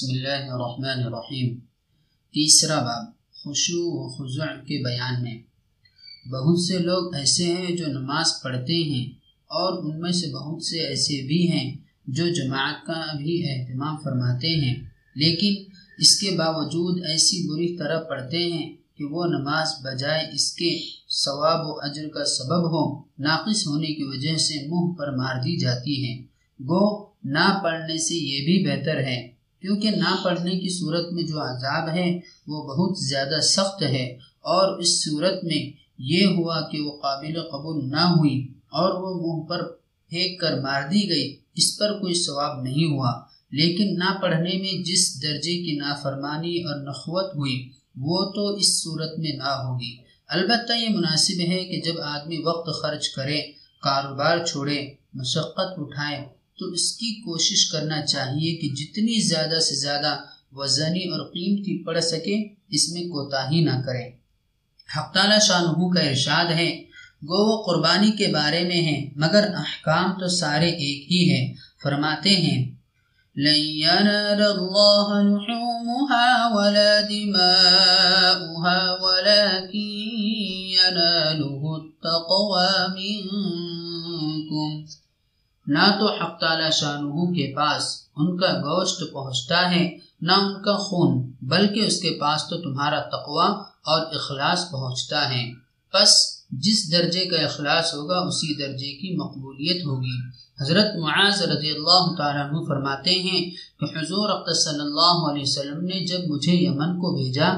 بسم اللہ الرحمن الرحیم۔ تیسرا باب، خشوع و خضوع کے بیان میں۔ بہت سے لوگ ایسے ہیں جو نماز پڑھتے ہیں اور ان میں سے بہت سے ایسے بھی ہیں جو جماعت کا بھی اہتمام فرماتے ہیں، لیکن اس کے باوجود ایسی بری طرح پڑھتے ہیں کہ وہ نماز بجائے اس کے ثواب و اجر کا سبب ہو ناقص ہونے کی وجہ سے منہ پر مار دی جاتی ہے۔ گو، نہ پڑھنے سے یہ بھی بہتر ہے۔ کیونکہ نہ پڑھنے کی صورت میں جو عذاب ہے وہ بہت زیادہ سخت ہے اور اس صورت میں یہ ہوا کہ وہ قابل قبول نہ ہوئی اور وہ منہ پر پھینک کر مار دی گئی، اس پر کوئی ثواب نہیں ہوا۔ لیکن نہ پڑھنے میں جس درجے کی نافرمانی اور نخوت ہوئی، وہ تو اس صورت میں نہ ہوگی۔ البتہ یہ مناسب ہے کہ جب آدمی وقت خرچ کرے، کاروبار چھوڑے، مشقت اٹھائے تو اس کی کوشش کرنا چاہیے کہ جتنی زیادہ سے زیادہ وزنی اور قیمتی پڑ سکے، اس میں کوتاہی نہ کرے حق تعالی شاہ کا ارشاد ہے، گو وہ قربانی کے بارے میں ہے مگر احکام تو سارے ایک ہی ہیں۔ فرماتے ہیں، لن ينال الله لحومها ولا دماؤها ولكن يناله التقوى منكم نہ تو حق تعالی شانہ کے پاس ان کا گوشت پہنچتا ہے، نہ ان کا خون، بلکہ اس کے پاس تو تمہارا تقوی اور اخلاص پہنچتا ہے۔ بس جس درجے کا اخلاص ہوگا، اسی درجے کی مقبولیت ہوگی۔ حضرت معاذ رضی اللہ تعالیٰ عنہ فرماتے ہیں کہ حضور صلی اللہ علیہ وسلم نے جب مجھے یمن کو بھیجا،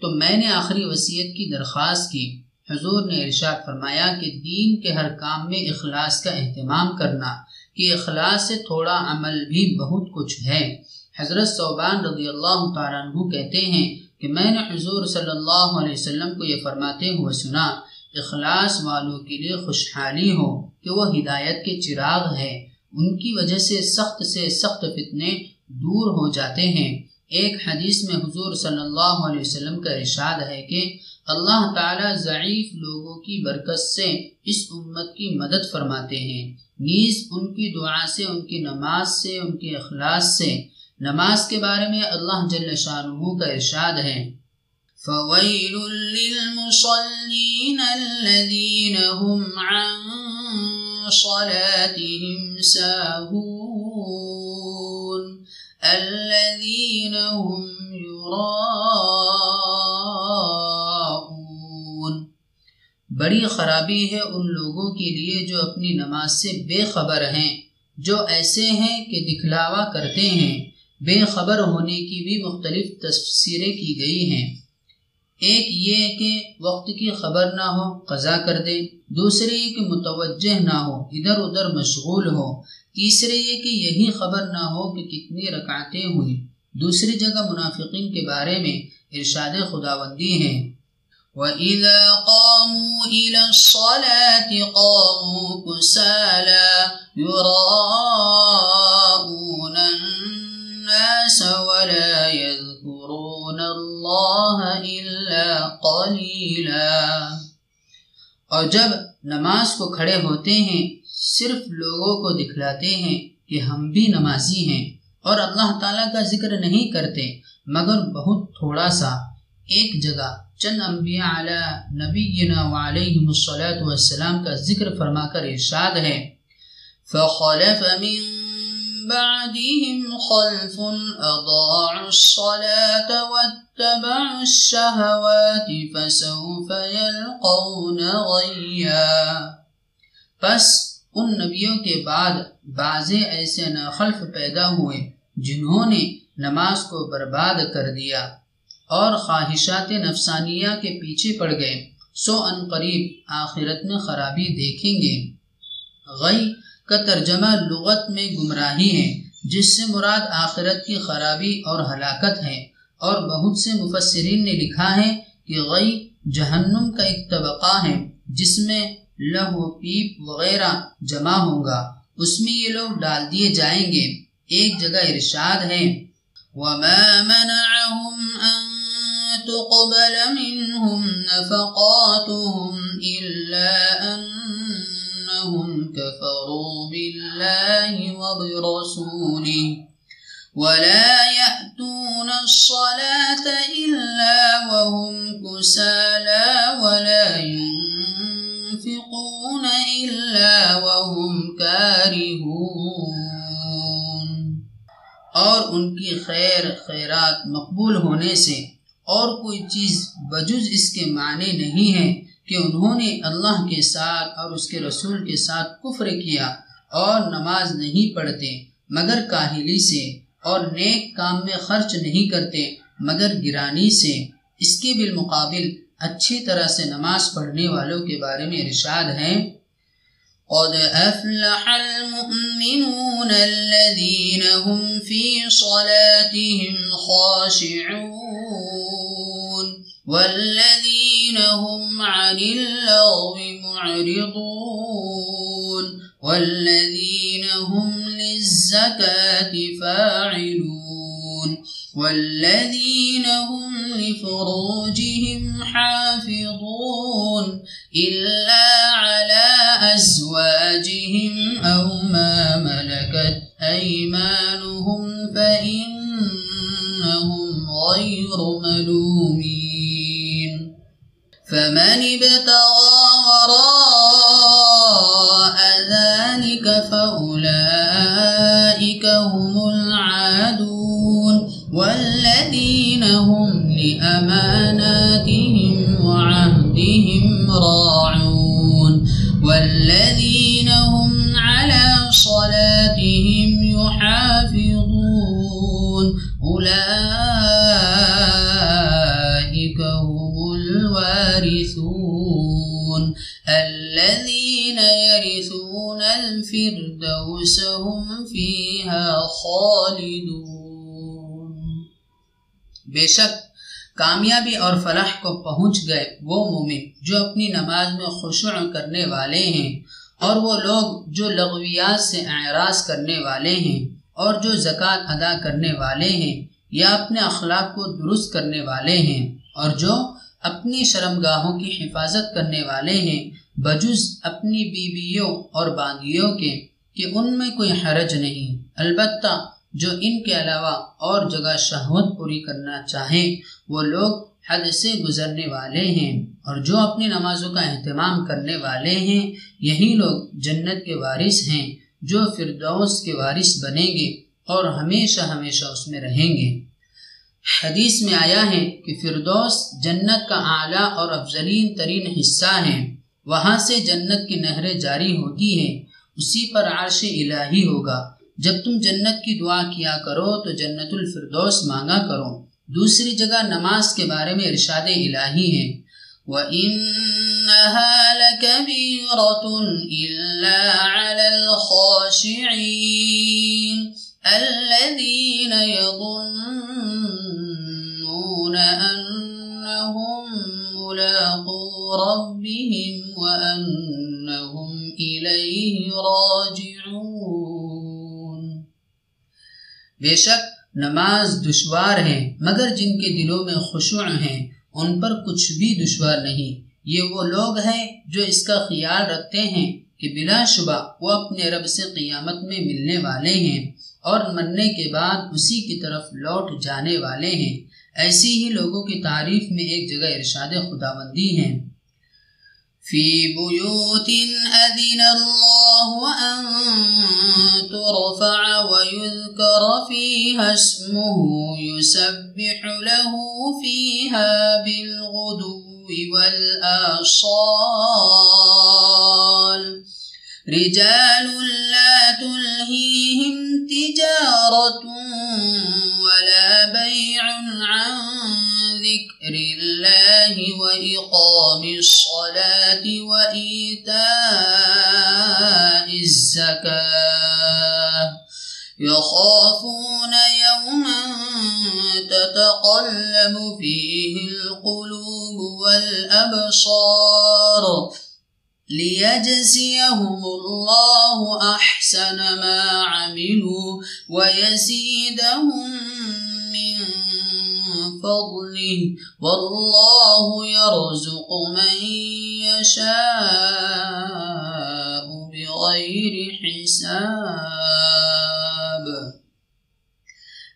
تو میں نے آخری وصیت کی درخواست کی۔ حضور نے ارشاد فرمایا کہ دین کے ہر کام میں اخلاص کا اہتمام کرنا کہ اخلاص سے تھوڑا عمل بھی بہت کچھ ہے۔ حضرت صوبان رضی اللہ تعالیٰ عنہ کہتے ہیں کہ میں نے حضور صلی اللہ علیہ وسلم کو یہ فرماتے ہوئے سنا، اخلاص والوں کے لیے خوشحالی ہو کہ وہ ہدایت کے چراغ ہے ان کی وجہ سے سخت سے سخت فتنے دور ہو جاتے ہیں۔ ایک حدیث میں حضور صلی اللہ علیہ وسلم کا ارشاد ہے کہ اللہ تعالی ضعیف لوگوں کی برکت سے اس امت کی مدد فرماتے ہیں۔ نیز ان کی دعا سے، ان کی نماز سے، ان کے اخلاص سے۔ نماز کے بارے میں اللہ جل شاہ کا ارشاد ہے۔ فويل للمصلين الذين هم عن صلاتهم ساهون۔ الذين هم بڑی خرابی ہے ان لوگوں کے لیے جو اپنی نماز سے بے خبر ہیں، جو ایسے ہیں کہ دکھلاوا کرتے ہیں۔ بے خبر ہونے کی بھی مختلف تفسیریں کی گئی ہیں۔ ایک یہ کہ وقت کی خبر نہ ہو، قضا کر دے دوسرے یہ کہ متوجہ نہ ہو، ادھر ادھر مشغول ہو۔ تیسرے یہ کہ یہی خبر نہ ہو کہ کتنی رکعتیں ہوئی دوسری جگہ منافقین کے بارے میں ارشاد خداوندی ہے وَإِذَا قَامُوا إِلَى الصَّلَاةِ قَامُوا كُسَالَى يُرَاءُونَ النَّاسَ وَلَا يَذْكُرُونَ اللَّهَ إِلَّا قَلِيلًا۔ اور جب نماز کو کھڑے ہوتے ہیں، صرف لوگوں کو دکھلاتے ہیں کہ ہم بھی نمازی ہیں اور اللہ تعالیٰ کا ذکر نہیں کرتے، مگر بہت تھوڑا سا ایک جگہ چند انبیاء علی نبینا وعلیہم الصلاة والسلام کا ذکر فرما کر ارشاد ہے۔ فَخَلَفَ مِن بَعْدِهِمْ خَلْفٌ أَضَاعُوا الصَّلَاةَ وَاتَّبَعُوا الشَّهَوَاتِ فَسَوْفَ يَلْقَوْنَ غَيًّا۔ پس ان نبیوں کے بعد بعضے ایسے ناخلف پیدا ہوئے جنہوں نے نماز کو برباد کر دیا۔ اور خواہشات نفسانیہ کے پیچھے پڑ گئے۔ سو ان قریب آخرت میں خرابی دیکھیں گے۔ غی کا ترجمہ لغت میں گمراہی ہے، جس سے مراد آخرت کی خرابی اور ہلاکت ہے۔ اور بہت سے مفسرین نے لکھا ہے کہ غی جہنم کا ایک طبقہ ہے، جس میں لہو، پیپ وغیرہ جمع ہوگا اس میں یہ لوگ ڈال دیے جائیں گے۔ ایک جگہ ارشاد ہے، وَمَا مَنَعَهُمْ أَن تُقْبَلَ مِنْهُمْ نَفَقَاتُهُمْ إِلَّا أَنَّهُمْ كَفَرُوا بِاللَّهِ وَبِرَسُولِهِ. وَلَا يَأْتُونَ الصلاة إلا وهم كسالى ولا ينفقون إلا وهم كارهون. اور ان کی خیر خیرات مقبول ہونے سے اور کوئی چیز بجز اس کے معنی نہیں ہے کہ انہوں نے اللہ کے ساتھ اور اس کے رسول کے ساتھ کفر کیا اور نماز نہیں پڑھتے، مگر کاہلی سے، اور نیک کام میں خرچ نہیں کرتے، مگر گرانی سے۔ اس کے بالمقابل اچھی طرح سے نماز پڑھنے والوں کے بارے میں ارشاد ہے قد افلح المؤمنون الذين هم في صلاتهم خاشعون والذين هم عن اللغو معرضون والذين هم للزكاة فاعلون والذين هم لفروجهم حافظون إلا على أزواجهم أو ما ملكت أيمانهم فإنهم غير ملومين فمن ابتغى وراء ذلك فأولئك هم العادون والذين هم لأماناتهم وعهدهم راعون والذين هم على صلاتهم يحافظون بے شک کامیابی اور فلاح کو پہنچ گئے وہ مومن جو اپنی نماز میں خشوع کرنے والے ہیں اور وہ لوگ جو لغویات سے اعراض کرنے والے ہیں اور جو زکوٰۃ ادا کرنے والے ہیں یا اپنے اخلاق کو درست کرنے والے ہیں اور جو اپنی شرمگاہوں کی حفاظت کرنے والے ہیں، بجز اپنی بیویوں اور باندیوں کے کہ ان میں کوئی حرج نہیں۔ البتہ جو ان کے علاوہ اور جگہ شہوت پوری کرنا چاہیں، وہ لوگ حد سے گزرنے والے ہیں اور جو اپنی نمازوں کا اہتمام کرنے والے ہیں، یہی لوگ جنت کے وارث ہیں جو فردوس کے وارث بنیں گے اور ہمیشہ ہمیشہ اس میں رہیں گے۔ حدیث میں آیا ہے کہ فردوس جنت کا اعلیٰ اور افضلین ترین حصہ ہے وہاں سے جنت کی نہریں جاری ہوتی ہیں، اسی پر عرش الہی ہوگا۔ جب تم جنت کی دعا کیا کرو تو جنت الفردوس مانگا کرو۔ دوسری جگہ نماز کے بارے میں ارشاد الہی ہے وَإِنَّهَا لَكَبِيرَةٌ إِلَّا عَلَى الْخَاشِعِينَ الَّذِينَ يَظُنُّونَ أَنَّهُمْ مُلَاقُو رَبِّهِمْ وَأَنَّهُمْ إِلَيْهِ راجعون۔ بے شک نماز دشوار ہے مگر جن کے دلوں میں خشوع ہیں، ان پر کچھ بھی دشوار نہیں۔ یہ وہ لوگ ہیں جو اس کا خیال رکھتے ہیں کہ بلا شبہ وہ اپنے رب سے قیامت میں ملنے والے ہیں اور مرنے کے بعد اسی کی طرف لوٹ جانے والے ہیں۔ ایسی ہی لوگوں کی تعریف میں ایک جگہ ارشاد خداوندی ہے في بيوت أذن الله أن ترفع ويذكر فيها اسمه يسبح له فيها بالغدو والآصال. رجال لا تلهيهم تجارة ولا بيع عن ذكر الله وإقام الصلاة وإيتاء الزكاة يخافون يوما تتقلب فيه القلوب والأبصار ليجزيهم الله أحسن ما عملوا ويزيدهم من فضله والله يرزق من يشاء بغير حساب۔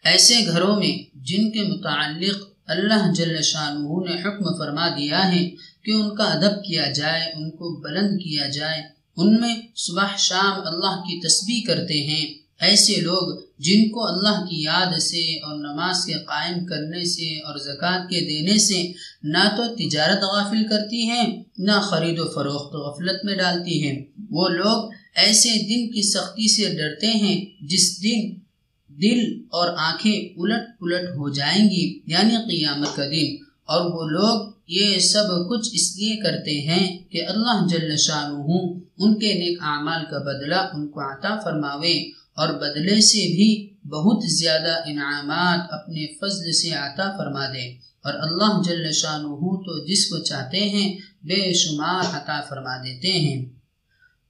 ایسے گھروں میں جن کے متعلق اللہ جل شاہ نے حکم فرما دیا ہے کہ ان کا ادب کیا جائے، ان کو بلند کیا جائے، ان میں صبح شام اللہ کی تسبیح کرتے ہیں۔ ایسے لوگ جن کو اللہ کی یاد سے اور نماز کے قائم کرنے سے اور زکوٰۃ کے دینے سے نہ تو تجارت غافل کرتی ہیں، نہ خرید و فروخت غفلت میں ڈالتی ہیں۔ وہ لوگ ایسے دن کی سختی سے ڈرتے ہیں جس دن دل اور آنکھیں الٹ پلٹ ہو جائیں گی یعنی قیامت کا دن۔ اور وہ لوگ یہ سب کچھ اس لیے کرتے ہیں کہ اللہ جل شاہ ان کے نیک اعمال کا بدلہ ان کو عطا فرماوے۔ اور بدلے سے بھی بہت زیادہ انعامات اپنے فضل سے عطا فرما دے۔ اور اللہ جل شاہ تو جس کو چاہتے ہیں، بے شمار عطا فرما دیتے ہیں۔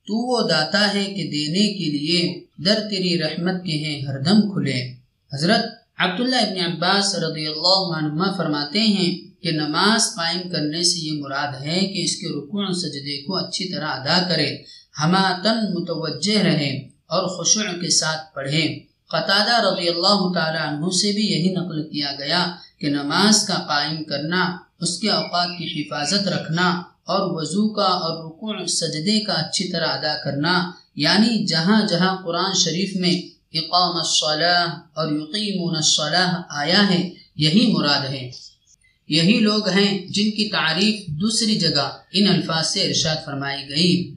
تو وہ داتا ہے کہ دینے کے لیے در تیری رحمت کے ہیں، ہر دم کھلے۔ حضرت عبداللہ ابن عباس رضی اللہ عنہ فرماتے ہیں کہ نماز قائم کرنے سے یہ مراد ہے کہ اس کے رکوع سجدے کو اچھی طرح ادا کرے۔ ہما تن متوجہ رہے۔ اور خشوع کے ساتھ پڑھیں۔ قطادہ رضی اللہ تعالی عنہ سے بھی یہی نقل کیا گیا کہ نماز کا قائم کرنا، اس کے اوقات کی حفاظت رکھنا اور وضو کا اور رکوع، سجدے کا اچھی طرح ادا کرنا یعنی جہاں جہاں قرآن شریف میں اقام الصلاح اور یقیمون الصلاح آیا ہے، یہی مراد ہے۔ یہی لوگ ہیں جن کی تعریف دوسری جگہ ان الفاظ سے ارشاد فرمائی گئی۔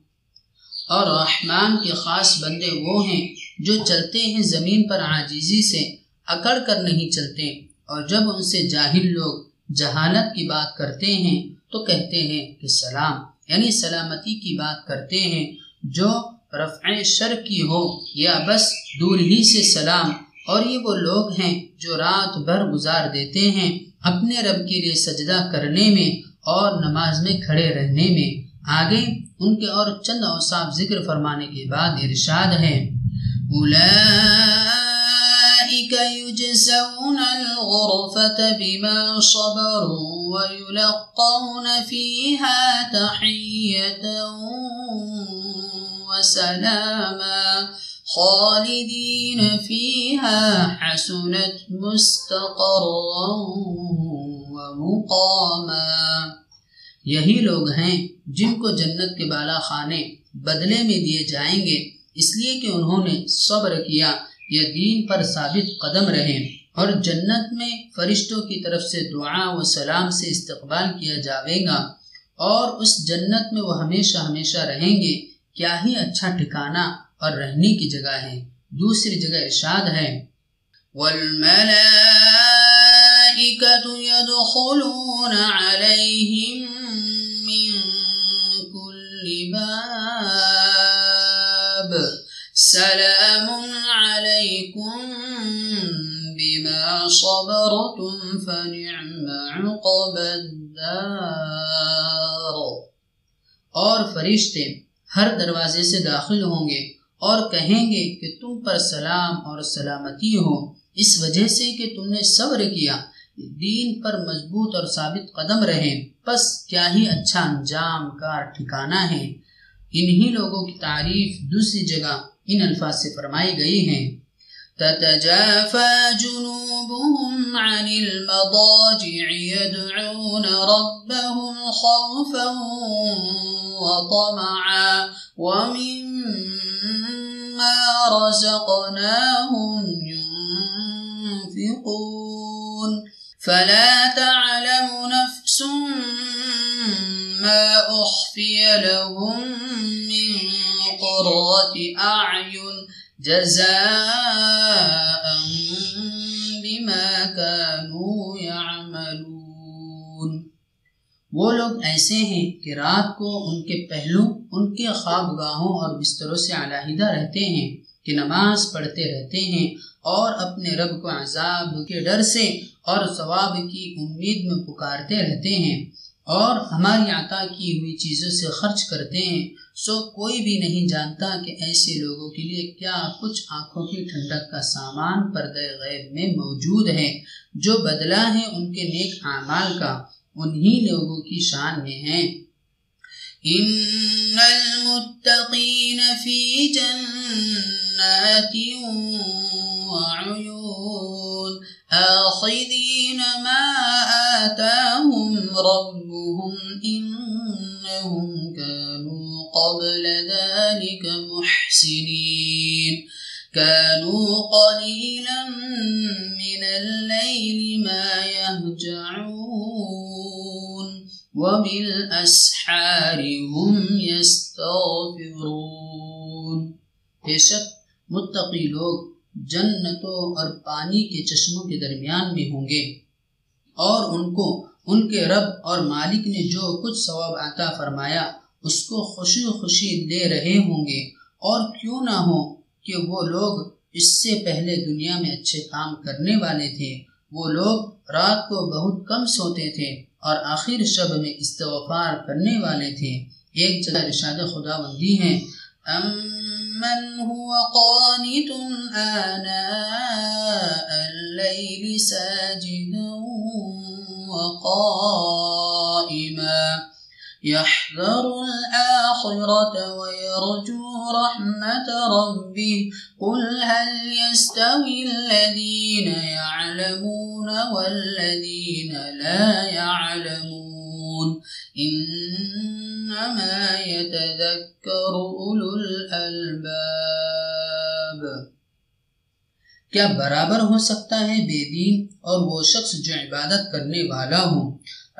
اور رحمان کے خاص بندے وہ ہیں جو چلتے ہیں زمین پر عاجزی سے، اکڑ کر نہیں چلتے۔ اور جب ان سے جاہل لوگ جہالت کی بات کرتے ہیں، تو کہتے ہیں کہ سلام یعنی سلامتی کی بات کرتے ہیں۔ جو رفع شر کی ہو، یا بس دور ہی سے سلام۔ اور یہ وہ لوگ ہیں جو رات بھر گزار دیتے ہیں اپنے رب کے لیے سجدہ کرنے میں اور نماز میں کھڑے رہنے میں۔ آگے ان کے اور چند اوصاف ذکر فرمانے کے بعد ارشاد ہے اولئیک یجزون الغرفة بما صبروا ويلقون فيها تحية وسلاما خالدين فيها حسنت مستقرا ومقاما۔ یہی لوگ ہیں جن کو جنت کے بالا خانے بدلے میں دیے جائیں گے، اس لیے کہ انہوں نے صبر کیا یا دین پر ثابت قدم رہے۔ اور جنت میں فرشتوں کی طرف سے دعا و سلام سے استقبال کیا جاوے گا۔ اور اس جنت میں وہ ہمیشہ ہمیشہ رہیں گے۔ کیا ہی اچھا ٹھکانہ اور رہنے کی جگہ ہے۔ دوسری جگہ ارشاد ہے۔ يدخلون عليهم باب سلام عليكم بما صبرتم فنعم عقب الدار اور فرشتے ہر دروازے سے داخل ہوں گے اور کہیں گے کہ تم پر سلام اور سلامتی ہو، اس وجہ سے کہ تم نے صبر کیا۔ دین پر مضبوط اور ثابت قدم رہے بس کیا ہی اچھا انجام کا ٹھکانہ ہے۔ انہی لوگوں کی تعریف دوسری جگہ ان الفاظ سے فرمائی گئی ہیں تتجافى جنوبهم عن المضاجع يدعون ربهم خوفا وطمعا ومما رزقناهم ينفقون۔ فلا تعلم نفس ما أخفي لهم من قرة أعين جزاء بما كانوا يعملون۔ وہ لوگ ایسے ہیں کہ رات کو ان کے پہلو، ان کے خواب گاہوں اور بستروں سے علیحدہ رہتے ہیں، کہ نماز پڑھتے رہتے ہیں اور اپنے رب کو عذاب کے ڈر سے اور ثواب کی امید میں پکارتے رہتے ہیں اور ہماری عطا کی ہوئی چیزوں سے خرچ کرتے ہیں، سو کوئی بھی نہیں جانتا کہ ایسے لوگوں کے لیے کیا کچھ آنکھوں کی ٹھنڈک کا سامان پردہ غیب میں موجود ہے، جو بدلہ ہے ان کے نیک اعمال کا۔ انہی لوگوں کی شان میں ہیں ان المتقین فی جنات وعیون آخذین ما آتاهم ربهم إنهم كانوا قبل ذلك محسنين. كانوا قليلا من الليل ما يهجعون وبالأسحار هم يستغفرون. متقی لوگ. جنتوں اور پانی کے چشموں کے درمیان میں ہوں گے۔ اور ان کو، ان کے رب اور مالک نے جو کچھ ثواب عطا فرمایا، اس کو خوشی خوشی لے رہے ہوں گے۔ اور کیوں نہ ہو کہ وہ لوگ اس سے پہلے دنیا میں اچھے کام کرنے والے تھے، وہ لوگ رات کو بہت کم سوتے تھے اور آخر شب میں استغفار کرنے والے تھے۔ ایک جگہ رشاد خدا بندی ہے امن هو قانت آناء الليل ساجدا وقائما. يحذر الآخرة ويرجو رحمة ربه. قل هل يستوي الذين يعلمون والذين لا يعلمون. إنما يتذكر أولو الألباب۔ کیا برابر ہو سکتا ہے بے دین اور وہ شخص جو عبادت کرنے والا ہو؟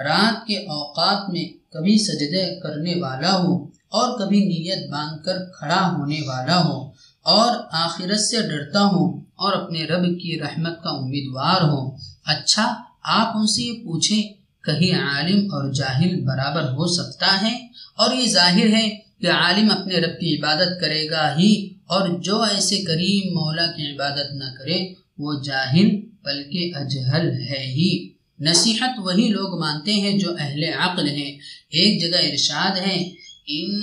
رات کے اوقات میں کبھی سجدے کرنے والا ہو اور کبھی نیت باندھ کر کھڑا ہونے والا ہو اور آخرت سے ڈرتا ہو اور اپنے رب کی رحمت کا امیدوار ہو۔ اچھا آپ ان سے یہ پوچھیں کہیں عالم اور جاہل برابر ہو سکتا ہے اور یہ ظاہر ہے کہ عالم اپنے رب کی عبادت کرے گا ہی اور جو ایسے کریم مولا کی عبادت نہ کرے، وہ جاہل بلکہ اجہل ہے ہی۔ نصیحت وہی لوگ مانتے ہیں جو اہل عقل ہیں۔ ایک جگہ ارشاد ہے، ان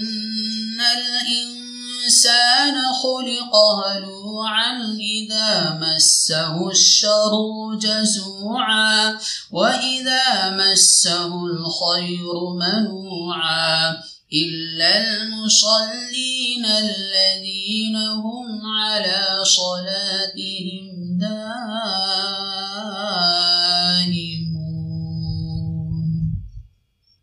الإنسان خلق هلوعا إذا مسه الشر جزوعا وإذا مسه الخير منوعا إلا المصلين الذين هم على صلاتهم دائمون۔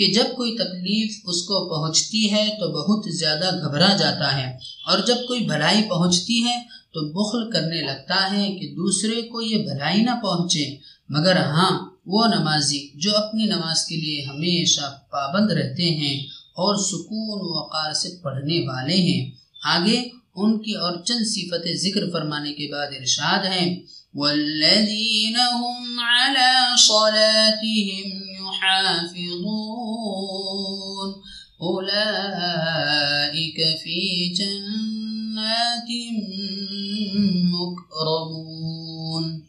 کہ جب کوئی تکلیف اس کو پہنچتی ہے تو بہت زیادہ گھبرا جاتا ہے اور جب کوئی بھلائی پہنچتی ہے تو بخل کرنے لگتا ہے کہ دوسرے کو یہ بھلائی نہ پہنچے۔ مگر ہاں وہ نمازی جو اپنی نماز کے لیے ہمیشہ پابند رہتے ہیں اور سکون وقار سے پڑھنے والے ہیں۔ آگے، ان کی اور چند صفتیں ذکر فرمانے کے بعد ارشاد ہیں والذین هم على صلاتهم يحافظون اولئك في جنات مکرمون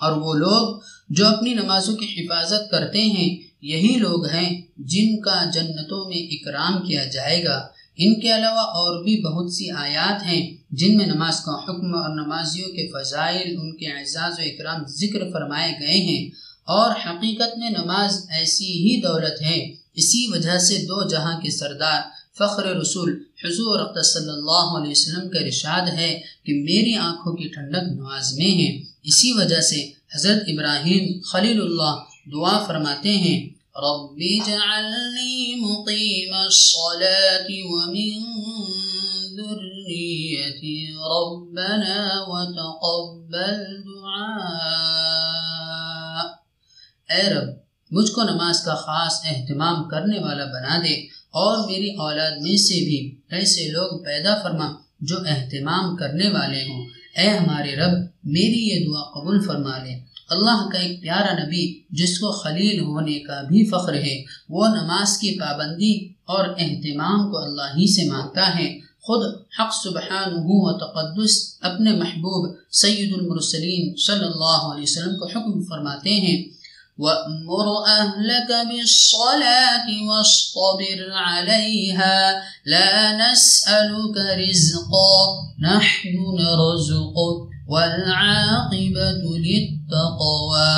اور وہ لوگ جو اپنی نمازوں کی حفاظت کرتے ہیں، یہی لوگ ہیں جن کا جنتوں میں اکرام کیا جائے گا۔ ان کے علاوہ اور بھی بہت سی آیات ہیں جن میں نماز کا حکم اور نمازیوں کے فضائل، ان کے اعزاز و اکرام ذکر فرمائے گئے ہیں۔ اور حقیقت میں نماز ایسی ہی دولت ہے اسی وجہ سے دو جہاں کے سردار فخر رسول حضور صلی اللہ علیہ وسلم کا ارشاد ہے کہ میری آنکھوں کی ٹھنڈک نماز میں ہے اسی وجہ سے حضرت ابراہیم خلیل اللہ دعا فرماتے ہیں، رب اجعلنی مقیم الصلاة ومن ذریتی ربنا وتقبل دعاء۔ اے رب مجھ کو نماز کا خاص اہتمام کرنے والا بنا دے اور میری اولاد میں سے بھی ایسے لوگ پیدا فرما جو اہتمام کرنے والے ہوں۔ اے ہمارے رب، میری یہ دعا قبول فرما لے۔ اللہ کا ایک پیارا نبی جس کو خلیل ہونے کا بھی فخر ہے، وہ نماز کی پابندی اور اہتمام کو اللہ ہی سے مانگتا ہے۔ خود حق سبحانہ و تقدس اپنے محبوب سید المرسلین صلی اللہ علیہ وسلم کو حکم فرماتے ہیں۔ وأمر أهلك بالصلاة واصطبر عليها لا نسألك رزقا نحن نرزقك والعاقبة للتقوى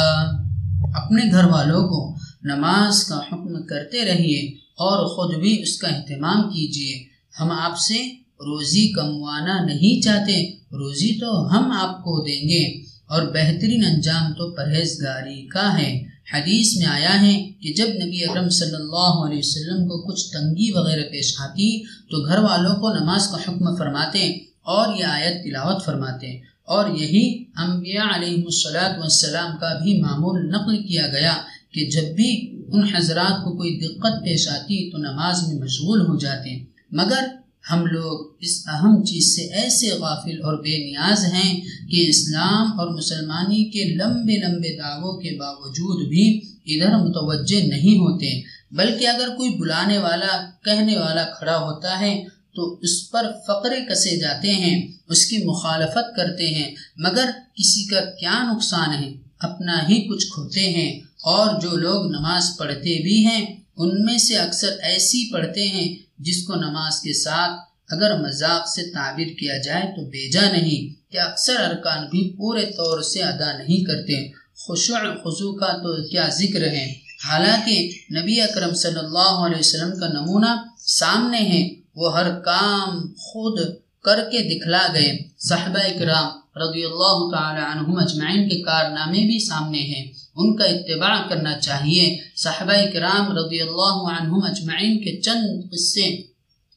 اپنے گھر والوں کو نماز کا حکم کرتے رہیے اور خود بھی اس کا اہتمام کیجیے۔ ہم آپ سے روزی کموانا نہیں چاہتے، روزی تو ہم آپ کو دیں گے اور بہترین انجام تو پرہیزگاری کا ہے۔ حدیث میں آیا ہے کہ جب نبی اکرم صلی اللہ علیہ وسلم کو کچھ تنگی وغیرہ پیش آتی تو گھر والوں کو نماز کا حکم فرماتے اور یہ آیت تلاوت فرماتے اور یہی انبیاء علیہ الصلاۃ والسلام کا بھی معمول نقل کیا گیا کہ جب بھی ان حضرات کو کوئی دقت پیش آتی تو نماز میں مشغول ہو جاتے مگر ہم لوگ اس اہم چیز سے ایسے غافل اور بے نیاز ہیں کہ اسلام اور مسلمانی کے لمبے لمبے دعووں کے باوجود بھی ادھر متوجہ نہیں ہوتے۔ بلکہ اگر کوئی بلانے والا، کہنے والا کھڑا ہوتا ہے تو اس پر فقرے کسے جاتے ہیں، اس کی مخالفت کرتے ہیں۔ مگر کسی کا کیا نقصان ہے؟ اپنا ہی کچھ کھوتے ہیں اور جو لوگ نماز پڑھتے بھی ہیں ان میں سے اکثر ایسی پڑھتے ہیں جس کو نماز کے ساتھ اگر مذاق سے تعبیر کیا جائے تو بیجا نہیں، کہ اکثر ارکان بھی پورے طور سے ادا نہیں کرتے۔ خشوع خضو کا تو کیا ذکر ہے؟ حالانکہ نبی اکرم صلی اللہ علیہ وسلم کا نمونہ سامنے ہے۔ وہ ہر کام خود کر کے دکھلا گئے۔ صحابہ اکرام رضی اللہ تعالی عنہم اجمعین کے کارنامے بھی سامنے ہیں۔ ان کا اتباع کرنا چاہیے۔ صحابہ کرام رضی اللہ عنہم اجمعین کے چند قصے،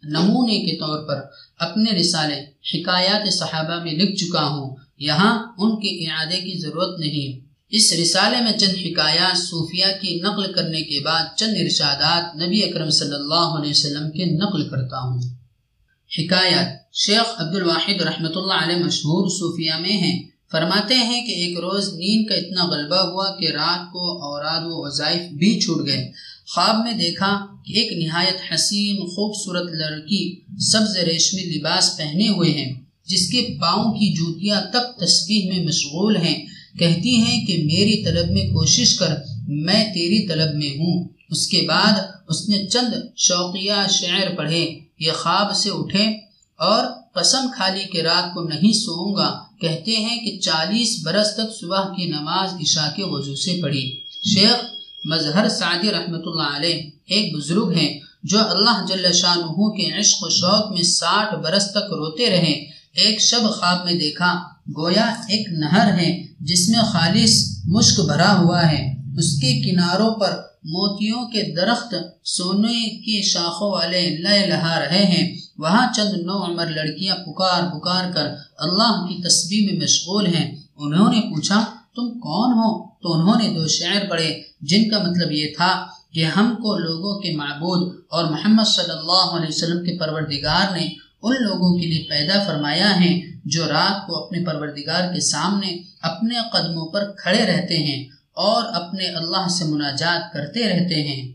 نمونے کے طور پر اپنے رسالے، حکایات صحابہ میں لکھ چکا ہوں۔ یہاں ان کے اعادے کی ضرورت نہیں۔ اس رسالے میں چند حکایات صوفیہ کی نقل کرنے کے بعد چند ارشادات نبی اکرم صلی اللہ علیہ وسلم کے نقل کرتا ہوں۔ حکایات، شیخ عبد الواحد رحمۃ اللہ علیہ مشہور صوفیہ میں ہیں۔ فرماتے ہیں کہ ایک روز نیند کا اتنا غلبہ ہوا کہ رات کو اوراد و وظائف بھی چھوٹ گئے۔ خواب میں دیکھا کہ ایک نہایت حسین، خوبصورت لڑکی سبز ریشمی لباس پہنے ہوئے ہیں، جس کے پاؤں کی جوتیاں تک تسبیح میں مشغول ہیں۔ کہتی ہیں کہ میری طلب میں کوشش کر، میں تیری طلب میں ہوں۔ اس کے بعد اس نے چند شوقیہ شعر پڑھے۔ یہ خواب سے اٹھے اور قسم کھالی کے رات کو نہیں سوؤں گا۔ کہتے ہیں کہ چالیس برس تک صبح کی نماز عشاء کے وضو سے پڑھی۔ شیخ مظہر سعدی رحمۃ اللہ علیہ ایک بزرگ ہیں جو اللہ جل شاہ کے عشق و شوق میں ساٹھ برس تک روتے رہے۔ ایک شب خواب میں دیکھا، گویا ایک نہر ہے جس میں خالص مشک بھرا ہوا ہے۔ اس کے کناروں پر موتیوں کے درخت سونے کی شاخوں والے لہ لہا رہے ہیں۔ وہاں چند نو عمر لڑکیاں پکار پکار کر اللہ کی تسبیح میں مشغول ہیں۔ انہوں نے پوچھا، تم کون ہو؟ تو انہوں نے دو شعر پڑھے، جن کا مطلب یہ تھا کہ ہم کو لوگوں کے معبود اور محمد صلی اللہ علیہ وسلم کے پروردگار نے ان لوگوں کے لیے پیدا فرمایا ہے جو رات کو اپنے پروردگار کے سامنے اپنے قدموں پر کھڑے رہتے ہیں اور اپنے اللہ سے مناجات کرتے رہتے ہیں۔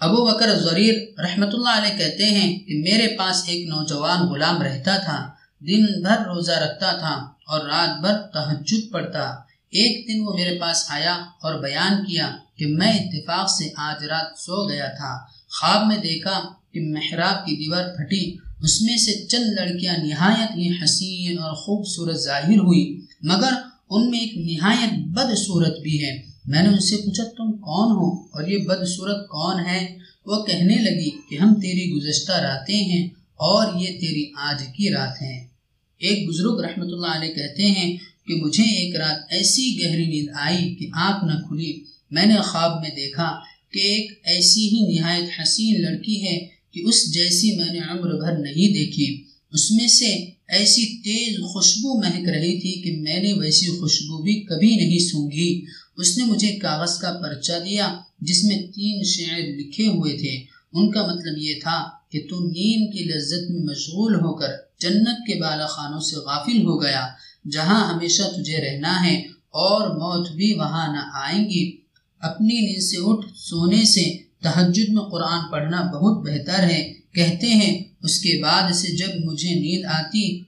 ابو بکر ضریر رحمۃ اللہ علیہ کہتے ہیں کہ میرے پاس ایک نوجوان غلام رہتا تھا، دن بھر روزہ رکھتا تھا اور رات بھر تحجد پڑتا ایک دن وہ میرے پاس آیا اور بیان کیا کہ میں اتفاق سے آج رات سو گیا تھا۔ خواب میں دیکھا کہ محراب کی دیوار پھٹی، اس میں سے چند لڑکیاں نہایت ہی حسین اور خوبصورت ظاہر ہوئی مگر ان میں ایک نہایت بد صورت بھی ہے۔ میں نے ان سے پوچھا، تم کون ہو؟ اور یہ بدصورت کون ہے؟ وہ کہنے لگی کہ ہم تیری گزشتہ راتیں ہیں اور یہ تیری آج کی رات ہیں۔ ایک بزرگ رحمۃ اللہ علیہ کہتے ہیں کہ مجھے ایک رات ایسی گہری نیند آئی کہ آنکھ نہ کھلی۔ میں نے خواب میں دیکھا کہ ایک ایسی ہی نہایت حسین لڑکی ہے کہ اس جیسی میں نے عمر بھر نہیں دیکھی۔ اس میں سے ایسی تیز خوشبو مہک رہی تھی کہ میں نے ویسی خوشبو بھی کبھی نہیں سونگھی اس نے مجھے کاغذ کا پرچہ دیا جس میں تین شعر لکھے ہوئے تھے۔ ان کا مطلب یہ تھا کہ تو نیند کی لذت میں مشغول ہو کر جنت کے بالا خانوں سے غافل ہو گیا، جہاں ہمیشہ تجھے رہنا ہے اور موت بھی وہاں نہ آئیں گی۔ اپنی نیند سے اٹھ سونے سے تحجد میں قرآن پڑھنا بہت بہتر ہے۔ کہتے ہیں، اس کے بعد سے جب مجھے نیند آتی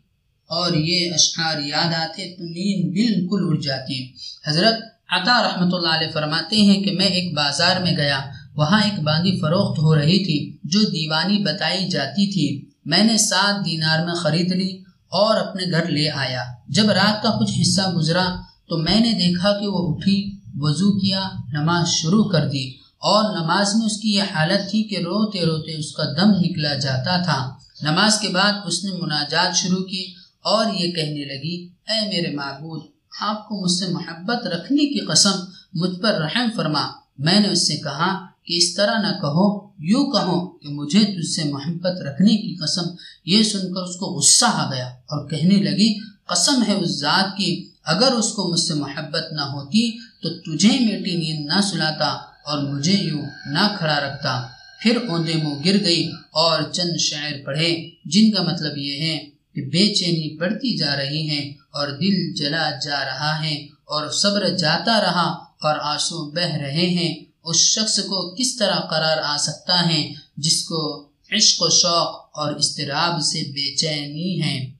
اور یہ اشعار یاد آتے تو نیند بالکل اڑ جاتی۔ حضرت عطا رحمۃ اللہ علیہ فرماتے ہیں کہ میں ایک بازار میں گیا، وہاں ایک باندھی فروخت ہو رہی تھی جو دیوانی بتائی جاتی تھی۔ میں نے سات دینار میں خرید لی اور اپنے گھر لے آیا۔ جب رات کا کچھ حصہ گزرا تو میں نے دیکھا کہ وہ اٹھی، وضو کیا، نماز شروع کر دی اور نماز میں اس کی یہ حالت تھی کہ روتے روتے اس کا دم نکلا جاتا تھا۔ نماز کے بعد اس نے مناجات شروع کی اور یہ کہنے لگی، اے میرے معبود آپ کو مجھ سے محبت رکھنے کی قسم مجھ پر رحم فرما۔ میں نے اس سے کہا کہ اس طرح نہ کہو، یوں کہو کہ مجھے تجھ سے محبت رکھنے کی قسم۔ یہ سن کر اس کو غصہ آ گیا اور کہنے لگی، قسم ہے اس ذات کی، اگر اس کو مجھ سے محبت نہ ہوتی تو تجھے میٹی نیند نہ سلاتا اور مجھے یوں نہ کھڑا رکھتا۔ پھر اوندے منہ گر گئی اور چند شعر پڑھے، جن کا مطلب یہ ہے بے چینی بڑھتی جا رہی ہے اور دل جلا جا رہا ہے اور صبر جاتا رہا اور آنسو بہ رہے ہیں، اس شخص کو کس طرح قرار آ سکتا ہے جس کو عشق و شوق اور استراب سے بے چینی ہے؟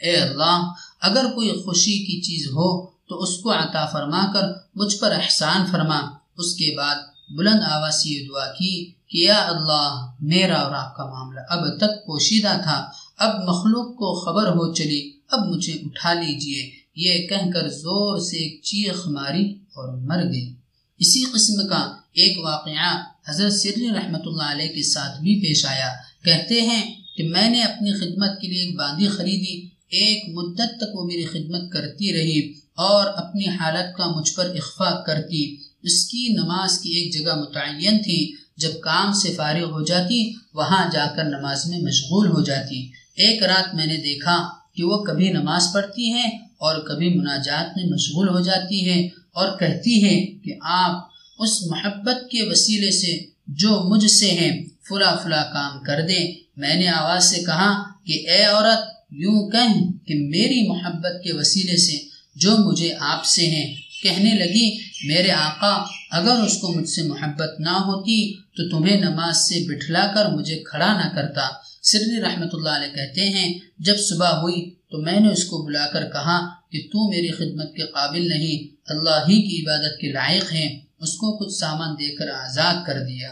اے اللہ، اگر کوئی خوشی کی چیز ہو تو اس کو عطا فرما کر مجھ پر احسان فرما۔ اس کے بعد بلند آواز یہ دعا کی کہ یا اللہ، میرا اور آپ کا معاملہ اب تک پوشیدہ تھا۔ اب مخلوق کو خبر ہو چلی، اب مجھے اٹھا لیجیے۔ یہ کہہ کر زور سے ایک چیخ ماری اور مر گئی۔ اسی قسم کا ایک واقعہ حضرت سری رحمۃ اللہ علیہ کے ساتھ بھی پیش آیا۔ کہتے ہیں کہ میں نے اپنی خدمت کے لیے ایک باندھی خریدی۔ ایک مدت تک وہ میری خدمت کرتی رہی اور اپنی حالت کا مجھ پر اخفا کرتی۔ اس کی نماز کی ایک جگہ متعین تھی۔ جب کام سے فارغ ہو جاتی، وہاں جا کر نماز میں مشغول ہو جاتی۔ ایک رات میں نے دیکھا کہ وہ کبھی نماز پڑھتی ہیں اور کبھی مناجات میں مشغول ہو جاتی ہے اور کہتی ہے کہ آپ اس محبت کے وسیلے سے جو مجھ سے ہیں فلا فلا کام کر دیں۔ میں نے آواز سے کہا کہ اے عورت، یوں کہیں کہ میری محبت کے وسیلے سے جو مجھے آپ سے ہیں۔ کہنے لگی، میرے آقا، اگر اس کو مجھ سے محبت نہ ہوتی تو تمہیں نماز سے بٹھلا کر مجھے کھڑا نہ کرتا۔ سری رحمۃ اللہ علیہ کہتے ہیں، جب صبح ہوئی تو میں نے اس کو بلا کر کہا کہ تو میری خدمت کے قابل نہیں، اللہ ہی کی عبادت کے لائق ہیں۔ اس کو کچھ سامان دے کر آزاد کر دیا۔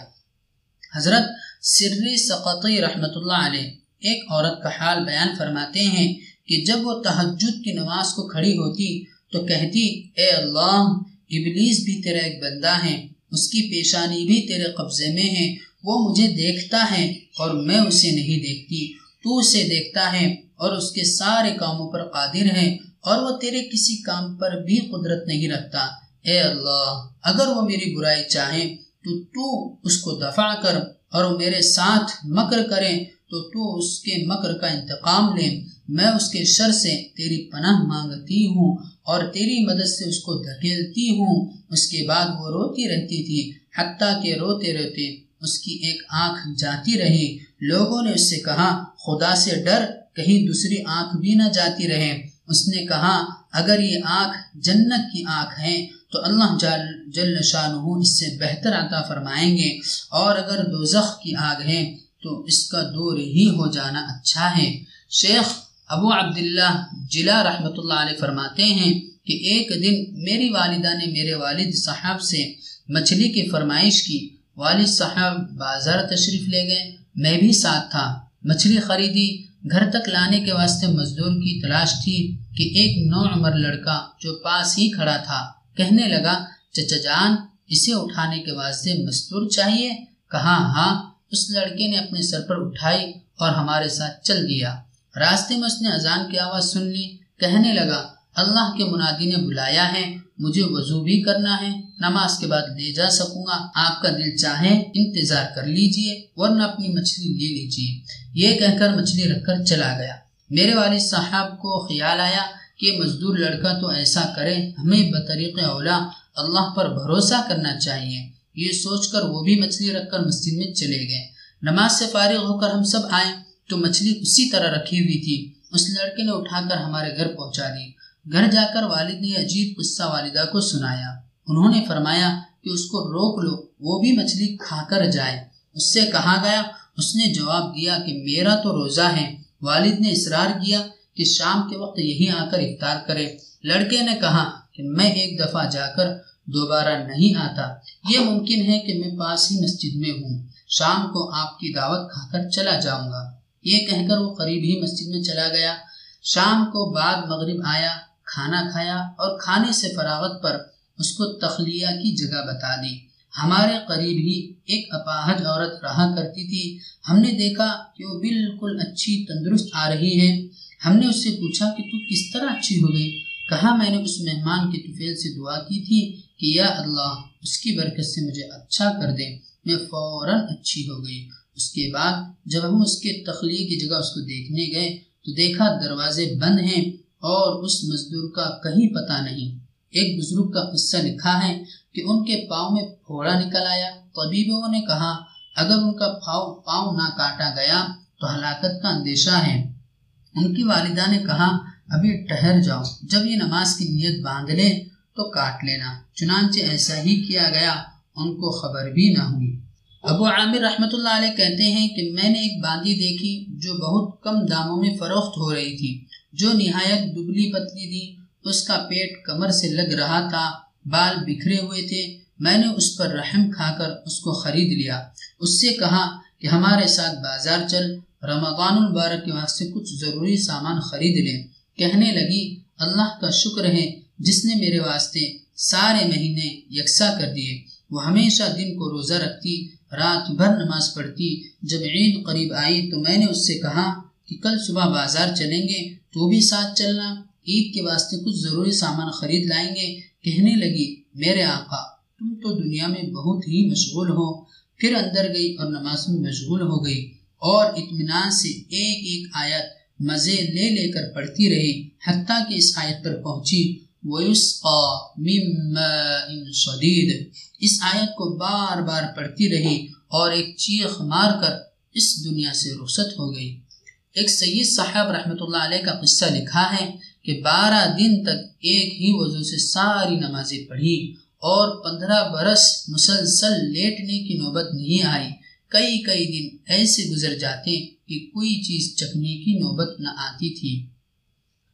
حضرت سری سقطی رحمۃ اللہ علیہ ایک عورت کا حال بیان فرماتے ہیں کہ جب وہ تحجد کی نماز کو کھڑی ہوتی تو کہتی، اے اللہ، ابلیس بھی تیرا ایک بندہ ہے، اس کی پیشانی بھی تیرے قبضے میں ہے وہ مجھے دیکھتا ہے اور میں اسے نہیں دیکھتی۔ تو اسے دیکھتا ہے اور اس کے سارے کاموں پر قادر ہے اور وہ تیرے کسی کام پر بھی قدرت نہیں رکھتا۔ اے اللہ، اگر وہ میری برائی چاہے تو تو اس کو دفاع کر اور وہ میرے ساتھ مکر کریں تو تو اس کے مکر کا انتقام لے۔ میں اس کے شر سے تیری پناہ مانگتی ہوں اور تیری مدد سے اس کو دھکیلتی ہوں۔ اس کے بعد وہ روتی رہتی تھی، حتیٰ کہ روتے روتے اس کی ایک آنکھ جاتی رہی۔ لوگوں نے اس سے کہا، خدا سے ڈر، کہیں دوسری آنکھ بھی نہ جاتی رہے۔ اس نے کہا، اگر یہ آنکھ جنت کی آنکھ ہے تو اللہ جل جل شاہ اس سے بہتر عطا فرمائیں گے۔ اور اگر دوزخ کی آگ ہے، تو اس کا دور ہی ہو جانا اچھا ہے۔ شیخ ابو عبداللہ جلا رحمۃ اللہ علیہ فرماتے ہیں کہ ایک دن میری والدہ نے میرے والد صاحب سے مچھلی کی فرمائش کی۔ والد صاحب بازار تشریف لے گئے۔ میں بھی ساتھ تھا۔ مچھلی خریدی۔ گھر تک لانے کے واسطے مزدور کی تلاش تھی کہ ایک نو عمر لڑکا جو پاس ہی کھڑا تھا کہنے لگا، چچا جان، اسے اٹھانے کے واسطے مزدور چاہیے؟ کہا ہاں۔ اس لڑکے نے اپنے سر پر اٹھائی اور ہمارے ساتھ چل دیا۔ راستے میں اس نے اذان کی آواز سن لی۔ کہنے لگا، اللہ کے منادی نے بلایا ہے۔ مجھے وضو بھی کرنا ہے، نماز کے بعد لے جا سکوں گا۔ آپ کا دل چاہے، انتظار کر لیجیے، ورنہ اپنی مچھلی لے لیجیے۔ یہ کہہ کر مچھلی رکھ کر چلا گیا۔ میرے والد صاحب کو خیال آیا کہ مزدور لڑکا تو ایسا کرے، ہمیں بطریق اولا اللہ پر بھروسہ کرنا چاہیے۔ یہ سوچ کر وہ بھی مچھلی رکھ کر مسجد میں چلے گئے۔ نماز سے فارغ ہو کر ہم سب آئے تو مچھلی اسی طرح رکھی ہوئی تھی۔ اس لڑکے نے اٹھا کر ہمارے گھر پہنچا دی۔ گھر جا کر والد نے عجیب قصہ والدہ کو سنایا۔ انہوں نے فرمایا کہ اس کو روک لو، وہ بھی مچھلی کھا کر جائے۔ اس سے کہا گیا، اس نے جواب دیا کہ میرا تو روزہ ہے۔ والد نے اصرار کیا کہ شام کے وقت یہی آ کر افطار کرے۔ لڑکے نے کہا کہ میں ایک دفعہ جا کر دوبارہ نہیں آتا۔ یہ ممکن ہے کہ میں پاس ہی مسجد میں ہوں۔ شام کو آپ کی دعوت کھا کر چلا جاؤں گا۔ یہ کہہ کر وہ قریب ہی مسجد میں چلا گیا۔ شام کو بعد مغرب آیا۔ کھانا کھایا اور کھانے سے فراغت پر اس کو تخلیہ کی جگہ بتا دی۔ ہمارے قریب ہی ایک اپاہج عورت رہا کرتی تھی۔ ہم نے دیکھا کہ وہ بالکل اچھی تندرست آ رہی ہے۔ ہم نے اس سے پوچھا کہ تو کس طرح اچھی ہو گئی؟ کہا، میں نے اس مہمان کے طفیل سے دعا کی تھی کہ یا اللہ، اس کی برکت سے مجھے اچھا کر دے۔ میں فوراً اچھی ہو گئی۔ اس کے بعد جب ہم اس کے تخلیق کی جگہ اس کو دیکھنے گئے تو دیکھا دروازے بند ہیں۔ اور اس مزدور کا کہیں پتہ نہیں۔ ایک بزرگ کا قصہ لکھا ہے کہ ان کے پاؤں میں پھوڑا نکل آیا۔ طبیبوں نے کہا، اگر ان کا پاؤں پاؤں نہ کاٹا گیا تو ہلاکت کا اندیشہ ہے۔ ان کی والدہ نے کہا، ابھی ٹہر جاؤ، جب یہ نماز کی نیت باندھ لے تو کاٹ لینا۔ چنانچہ ایسا ہی کیا گیا، ان کو خبر بھی نہ ہوئی۔ ابو عامر رحمۃ اللہ علیہ کہتے ہیں کہ میں نے ایک باندھی دیکھی جو بہت کم داموں میں فروخت ہو رہی تھی۔ جو نہایت دبلی پتلی تھی، اس کا پیٹ کمر سے لگ رہا تھا، بال بکھرے ہوئے تھے۔ میں نے اس پر رحم کھا کر اس کو خرید لیا۔ اس سے کہا کہ ہمارے ساتھ بازار چل، رمضان المبارک کے واسطے کچھ ضروری سامان خرید لیں۔ کہنے لگی، اللہ کا شکر ہے، جس نے میرے واسطے سارے مہینے یکساں کر دیے۔ وہ ہمیشہ دن کو روزہ رکھتی، رات بھر نماز پڑھتی۔ جب عید قریب آئی تو میں نے اس سے کہا کہ کل صبح بازار چلیں گے تو بھی ساتھ چلنا۔ عید کے واسطے کچھ ضروری سامان خرید لائیں گے۔ کہنے لگی، میرے آقا، تم تو دنیا میں بہت ہی مشغول ہو۔ پھر اندر گئی اور نماز میں مشغول ہو گئی۔ اور اطمینان سے ایک ایک آیت مزے لے لے کر پڑھتی رہی۔ حتیٰ کہ اس آیت پر پہنچی شدید اس آیت کو بار بار پڑھتی رہی اور ایک چیخ مار کر اس دنیا سے رخصت ہو گئی۔ ایک سید صاحب رحمۃ اللہ علیہ کا قصہ لکھا ہے کہ بارہ دن تک ایک ہی وضو سے ساری نمازیں پڑھی اور پندرہ برس مسلسل لیٹنے کی نوبت نہیں آئی۔ کئی کئی دن ایسے گزر جاتے کہ کوئی چیز چکھنے کی نوبت نہ آتی تھی۔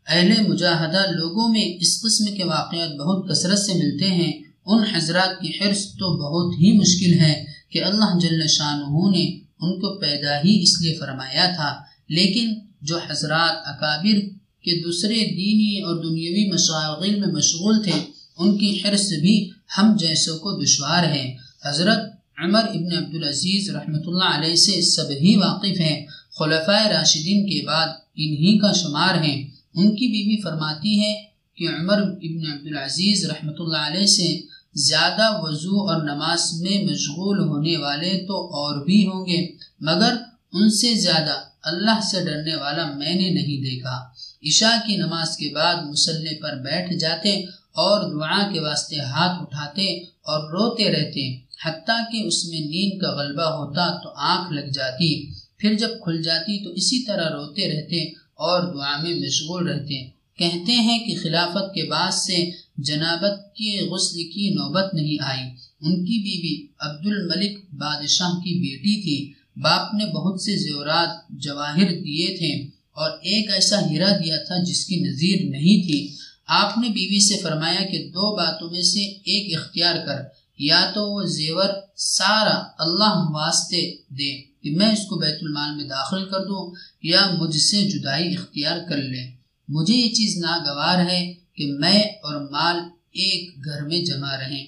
اہل مجاہدہ لوگوں میں اس قسم کے واقعات بہت کثرت سے ملتے ہیں۔ ان حضرات کی حرص تو بہت ہی مشکل ہے کہ اللہ جل شاہ نے ان کو پیدا ہی اس لیے فرمایا تھا۔ لیکن جو حضرات اکابر کے دوسرے دینی اور دنیاوی مشاغل میں مشغول تھے، ان کی حرص بھی ہم جیسوں کو دشوار ہے۔ حضرت عمر ابن عبدالعزیز رحمۃ اللہ علیہ سے سب ہی واقف ہیں۔ خلفۂ راشدین کے بعد انہی کا شمار ہیں۔ ان کی بیوی فرماتی ہے کہ عمر ابن عبدالعزیز رحمۃ اللہ علیہ سے زیادہ وضو اور نماز میں مشغول ہونے والے تو اور بھی ہوں گے، مگر ان سے زیادہ اللہ سے ڈرنے والا میں نے نہیں دیکھا۔ عشاء کی نماز کے بعد مسلح پر بیٹھ جاتے اور دعا کے واسطے ہاتھ اٹھاتے اور روتے رہتے۔ حتیٰ کہ اس میں نیند کا غلبہ ہوتا تو آنکھ لگ جاتی۔ پھر جب کھل جاتی تو اسی طرح روتے رہتے اور دعا میں مشغول رہتے۔ کہتے ہیں کہ خلافت کے بعد سے جنابت کی غسل کی نوبت نہیں آئی۔ ان کی بیوی عبد الملک بادشاہ کی بیٹی تھی۔ باپ نے بہت سے زیورات جواہر دیے تھے اور ایک ایسا ہیرا دیا تھا جس کی نظیر نہیں تھی۔ آپ نے بیوی سے فرمایا کہ دو باتوں میں سے ایک اختیار کر، یا تو وہ زیور سارا اللہ واسطے دے کہ میں اس کو بیت المال میں داخل کر دوں، یا مجھ سے جدائی اختیار کر لے۔ مجھے یہ چیز ناگوار ہے کہ میں اور مال ایک گھر میں جمع رہیں۔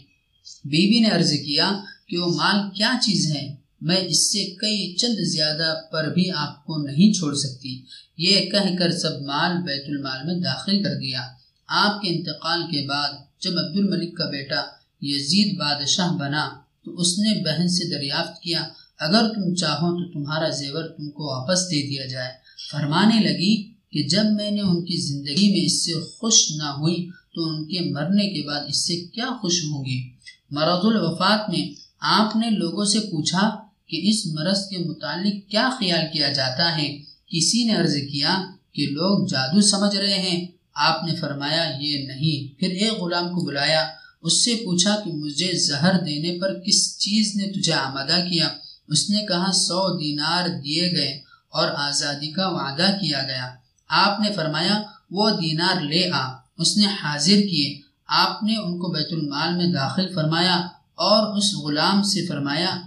بیوی نے عرض کیا کہ وہ مال کیا چیز ہے؟ میں اس سے کئی چند زیادہ پر بھی آپ کو نہیں چھوڑ سکتی۔ یہ کہہ کر سب مال بیت المال میں داخل کر دیا۔ آپ کے انتقال کے بعد جب عبد الملک کا بیٹا یزید بادشاہ بنا تو اس نے بہن سے دریافت کیا، اگر تم چاہو تو تمہارا زیور تم کو واپس دے دیا جائے۔ فرمانے لگی کہ جب میں نے ان کی زندگی میں اس سے خوش نہ ہوئی تو ان کے مرنے کے بعد اس سے کیا خوش ہوں گی؟ مرض الوفات میں آپ نے لوگوں سے پوچھا کہ اس مرض کے متعلق کیا خیال کیا جاتا ہے؟ کسی نے عرض کیا کہ لوگ جادو سمجھ رہے ہیں۔ آپ نے فرمایا، یہ نہیں۔ پھر ایک غلام کو بلایا۔ اس سے پوچھا کہ مجھے زہر دینے پر کس چیز نے تجھے آمادہ کیا؟ اس نے کہا، سو دینار دیے گئے اور آزادی کا وعدہ کیا گیا۔ آپ نے فرمایا، وہ دینار لے آ۔ اس نے حاضر کیے۔ آپ نے ان کو بیت المال میں داخل فرمایا اور اس غلام سے فرمایا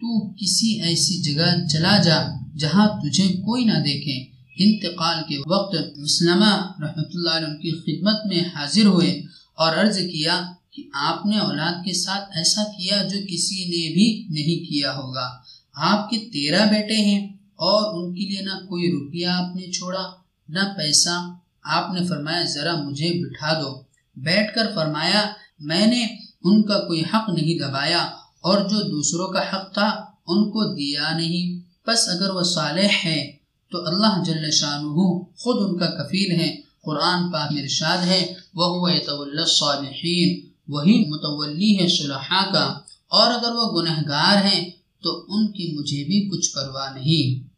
تو کسی ایسی جگہ چلا جا جہاں تجھے کوئی نہ دیکھے۔ انتقال کے وقت مسلمہ رحمۃ اللہ علیہ کی خدمت میں حاضر ہوئے اور عرض کیا کہ آپ نے اولاد کے ساتھ ایسا کیا جو کسی نے بھی نہیں کیا ہوگا۔ آپ کے تیرہ بیٹے ہیں اور ان کے لیے نہ کوئی روپیہ آپ نے چھوڑا، نہ پیسہ۔ آپ نے فرمایا، ذرا مجھے بٹھا دو۔ بیٹھ کر فرمایا، میں نے ان کا کوئی حق نہیں دبایا۔ اور جو دوسروں کا حق تھا، ان کو دیا نہیں۔ بس اگر وہ صالح ہے تو اللہ جل شاہ خود ان کا کفیل ہے۔ قرآن پاک میں ارشاد ہے وہ الصالحین وہی متولی ہے صلحاء کا۔ اور اگر وہ گنہ گار ہیں، تو ان کی مجھے بھی کچھ پرواہ نہیں۔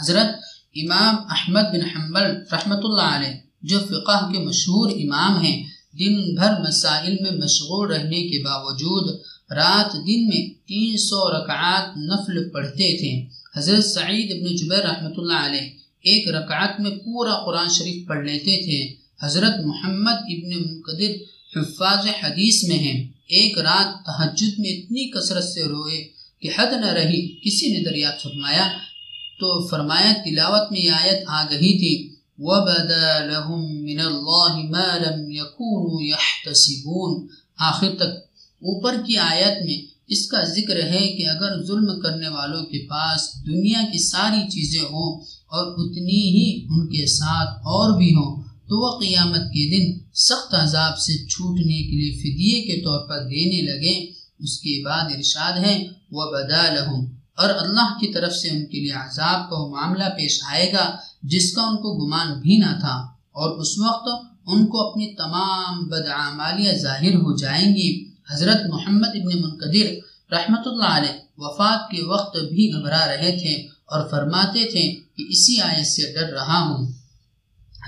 حضرت امام احمد بن حنبل رحمۃ اللہ علیہ، جو فقہ کے مشہور امام ہیں، دن بھر مسائل میں مشغول رہنے کے باوجود رات دن میں تین سو رکعات نفل پڑھتے تھے۔ حضرت سعید ابن جبیر رحمۃ اللہ علیہ ایک رکعت میں پورا قرآن شریف پڑھ لیتے تھے۔ حضرت محمد ابن مقدر حفاظ حدیث میں ہیں۔ ایک رات تحجد میں اتنی کثرت سے روئے کہ حد نہ رہی کسی نے دریافت فرمایا تو فرمایا تلاوت میں یہ آیت آ گئی تھی۔ وَبَدَا لَهُم مِّنَ اللَّهِ مَا لَمْ يَكُونُوا يَحْتَسِبُونَ۔ آخر تک اوپر کی آیت میں اس کا ذکر ہے کہ اگر ظلم کرنے والوں کے پاس دنیا کی ساری چیزیں ہوں اور اتنی ہی ان کے ساتھ اور بھی ہوں، تو وہ قیامت کے دن سخت عذاب سے چھوٹنے کے لیے فدیے کے طور پر دینے لگے اس کے بعد ارشاد ہے وہ بدا لہم اور اللہ کی طرف سے ان کے لیے عذاب کا وہ معاملہ پیش آئے گا، جس کا ان کو گمان بھی نہ تھا۔ اور اس وقت ان کو اپنی تمام بدعمالیاں ظاہر ہو جائیں گی۔ حضرت محمد ابن منقدر رحمۃ اللہ علیہ وفات کے وقت بھی گھبرا رہے تھے اور فرماتے تھے کہ اسی آیت سے ڈر رہا ہوں۔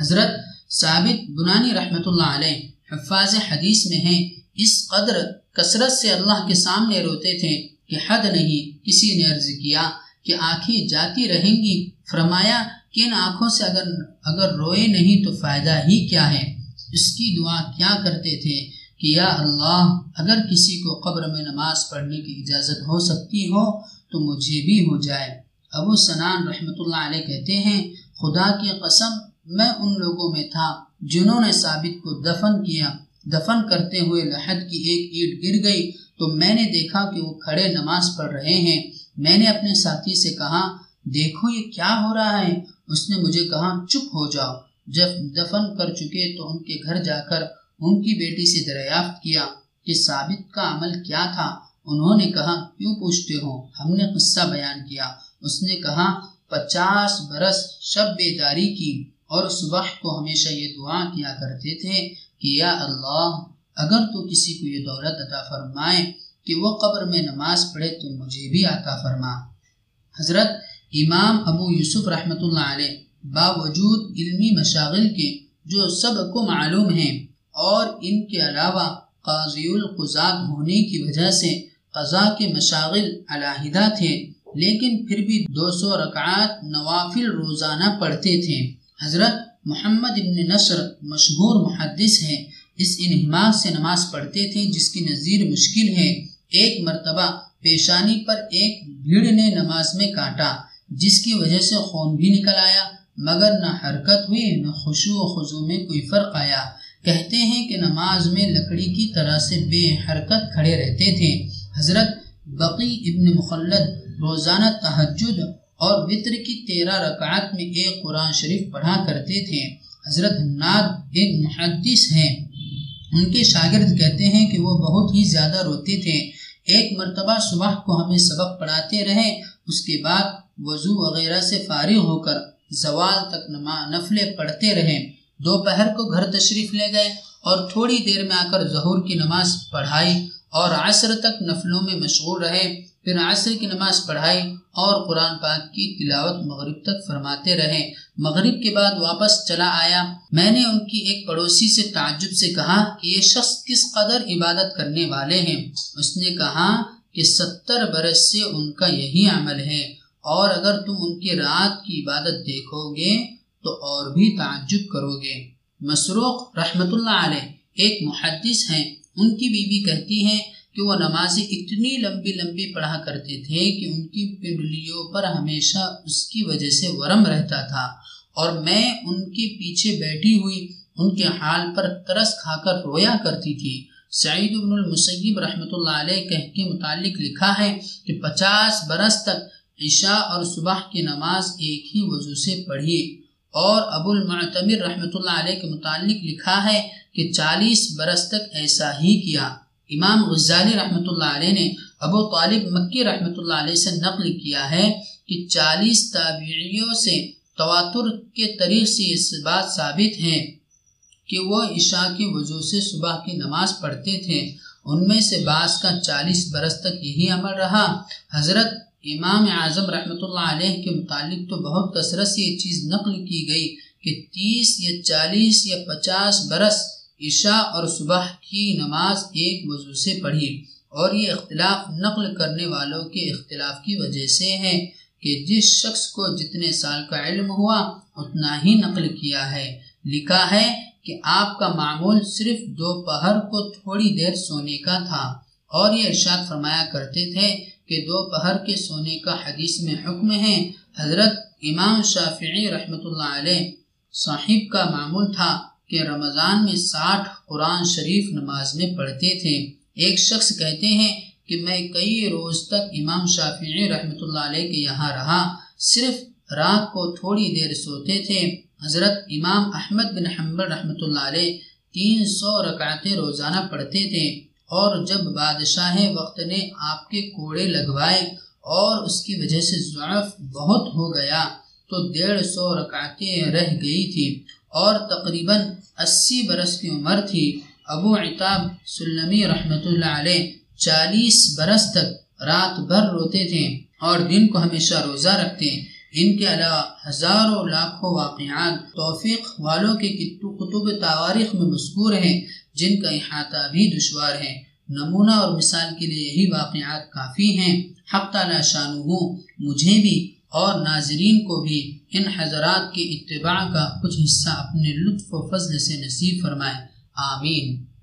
حضرت ثابت بنانی رحمۃ اللہ علیہ حفاظ حدیث میں ہیں، اس قدر کثرت سے اللہ کے سامنے روتے تھے کہ حد نہیں، کسی نے عرض کیا کہ آنکھیں جاتی رہیں گی۔ فرمایا کہ ان آنکھوں سے اگر اگر روئے نہیں تو فائدہ ہی کیا ہے؟ اس کی دعا کیا کرتے تھے؟ کہ یا اللہ، اگر کسی کو قبر میں نماز پڑھنے کی اجازت ہو سکتی ہو، تو مجھے بھی ہو جائے۔ ابو سنان رحمۃ اللہ علیہ کہتے ہیں، خدا کی قسم، میں ان لوگوں میں تھا جنہوں نے ثابت کو دفن کیا۔ دفن کرتے ہوئے لحد کی ایک اینٹ گر گئی، تو میں نے دیکھا کہ وہ کھڑے نماز پڑھ رہے ہیں۔ میں نے اپنے ساتھی سے کہا، دیکھو یہ کیا ہو رہا ہے۔ اس نے مجھے کہا، چپ ہو جاؤ۔ جب دفن کر چکے تو ان کے گھر جا کر ان کی بیٹی سے دریافت کیا کہ ثابت کا عمل کیا تھا۔ انہوں نے کہا، کیوں پوچھتے ہو؟ ہم نے قصہ بیان کیا۔ اس نے کہا، پچاس برس شب بیداری کی اور صبح کو ہمیشہ یہ دعا کیا کرتے تھے کہ یا اللہ، اگر تو کسی کو یہ دولت عطا فرمائے کہ وہ قبر میں نماز پڑھے تو مجھے بھی عطا فرما۔ حضرت امام ابو یوسف رحمۃ اللہ علیہ باوجود علمی مشاغل کے جو سب کو معلوم ہیں اور ان کے علاوہ قاضی القضات ہونے کی وجہ سے قضاء کے مشاغل علیحدہ تھے، لیکن پھر بھی دو سو رکعات نوافل روزانہ پڑھتے تھے۔ حضرت محمد ابن نصر مشہور محدث ہیں، اس انہماق سے نماز پڑھتے تھے، جس کی نظیر مشکل ہے۔ ایک مرتبہ پیشانی پر ایک بھیڑ نے نماز میں کاٹا، جس کی وجہ سے خون بھی نکل آیا، مگر نہ حرکت ہوئی، نہ خوشو و خضو میں کوئی فرق آیا۔ کہتے ہیں کہ نماز میں لکڑی کی طرح سے بے حرکت کھڑے رہتے تھے۔ حضرت بقی ابن مخلد روزانہ تحجد اور وطر کی تیرہ رکعت میں ایک قرآن شریف پڑھا کرتے تھے۔ حضرت ناد ایک محدث ہیں۔ ان کے شاگرد کہتے ہیں کہ وہ بہت ہی زیادہ روتے تھے۔ ایک مرتبہ صبح کو ہمیں سبق پڑھاتے رہے، اس کے بعد وضو وغیرہ سے فارغ ہو کر زوال تک نفلیں پڑھتے رہے۔ دوپہر کو گھر تشریف لے گئے اور تھوڑی دیر میں آ کر ظہور کی نماز پڑھائی اور عصر تک نفلوں میں مشغول رہے۔ پھر عصر کی نماز پڑھائی اور قرآن پاک کی تلاوت مغرب تک فرماتے رہے۔ مغرب کے بعد واپس چلا آیا۔ میں نے ان کی ایک پڑوسی سے تعجب سے کہا کہ یہ شخص کس قدر عبادت کرنے والے ہیں۔ اس نے کہا کہ ستر برس سے ان کا یہی عمل ہے اور اگر تم ان کی رات کی عبادت دیکھو گے تو اور بھی تعجب کرو گے۔ مسروق رحمت اللہ علیہ ایک محدث ہیں۔ ان کی بیوی کہتی ہیں کہ وہ نمازیں اتنی لمبی لمبی پڑھا کرتے تھے کہ ان کی پنڈلیوں پر ہمیشہ اس کی وجہ سے ورم رہتا تھا۔ اور میں ان کے پیچھے بیٹھی ہوئی ان کے حال پر ترس کھا کر رویا کرتی تھی۔ سعید بن المسیب رحمۃ اللہ علیہ کہہ کے متعلق لکھا ہے کہ پچاس برس تک عشاء اور صبح کی نماز ایک ہی وضو سے پڑھی۔ اور ابو المعتمر رحمۃ اللہ علیہ کے متعلق لکھا ہے کہ چالیس برس تک ایسا ہی کیا۔ امام غزالی رحمۃ اللہ علیہ نے ابو طالب مکی رحمۃ اللہ علیہ سے نقل کیا ہے کہ چالیس تابعیوں سے تواتر کے طریق سے اس بات ثابت ہے کہ وہ عشاء کی وجہ سے صبح کی نماز پڑھتے تھے۔ ان میں سے بعض کا چالیس برس تک یہی عمل رہا۔ حضرت امام اعظم رحمۃ اللہ علیہ کے متعلق تو بہت کثرت سے یہ چیز نقل کی گئی کہ تیس یا چالیس یا پچاس برس عشاء اور صبح کی نماز ایک وضو سے پڑھی۔ اور یہ اختلاف نقل کرنے والوں کے اختلاف کی وجہ سے ہے کہ جس شخص کو جتنے سال کا علم ہوا، اتنا ہی نقل کیا ہے۔ لکھا ہے کہ آپ کا معمول صرف دوپہر کو تھوڑی دیر سونے کا تھا۔ اور یہ ارشاد فرمایا کرتے تھے کہ دوپہر کے سونے کا حدیث میں حکم ہے، حضرت امام شافعی رحمۃ اللہ علیہ صاحب کا معمول تھا کہ رمضان میں ساٹھ قرآن شریف نماز میں پڑھتے تھے۔ ایک شخص کہتے ہیں کہ میں کئی روز تک امام شافعی رحمۃ اللہ علیہ کے یہاں رہا، صرف رات کو تھوڑی دیر سوتے تھے۔ حضرت امام احمد بن حمبر رحمۃ اللہ علیہ تین سو رکعتیں روزانہ پڑھتے تھے۔ اور جب بادشاہ وقت نے آپ کے کوڑے لگوائے اور اس کی وجہ سے ضعف بہت ہو گیا، تو ڈیڑھ سو رکعتیں رہ گئی تھی اور تقریباً اسی برس کی عمر تھی۔ ابو عطاب سلمی رحمۃ اللہ علیہ چالیس برس تک رات بھر روتے تھے اور دن کو ہمیشہ روزہ رکھتے ان کے علاوہ ہزاروں لاکھوں واقعات، توفیق والوں کے کتب تواریخ میں مذکور ہیں۔ جن کا احاطہ بھی دشوار ہے۔ نمونہ اور مثال کے لیے یہی واقعات کافی ہیں۔ حق تعالی شانو مجھے بھی اور ناظرین کو بھی ان حضرات کے اتباع کا کچھ حصہ اپنے لطف و فضل سے نصیب فرمائے۔ آمین۔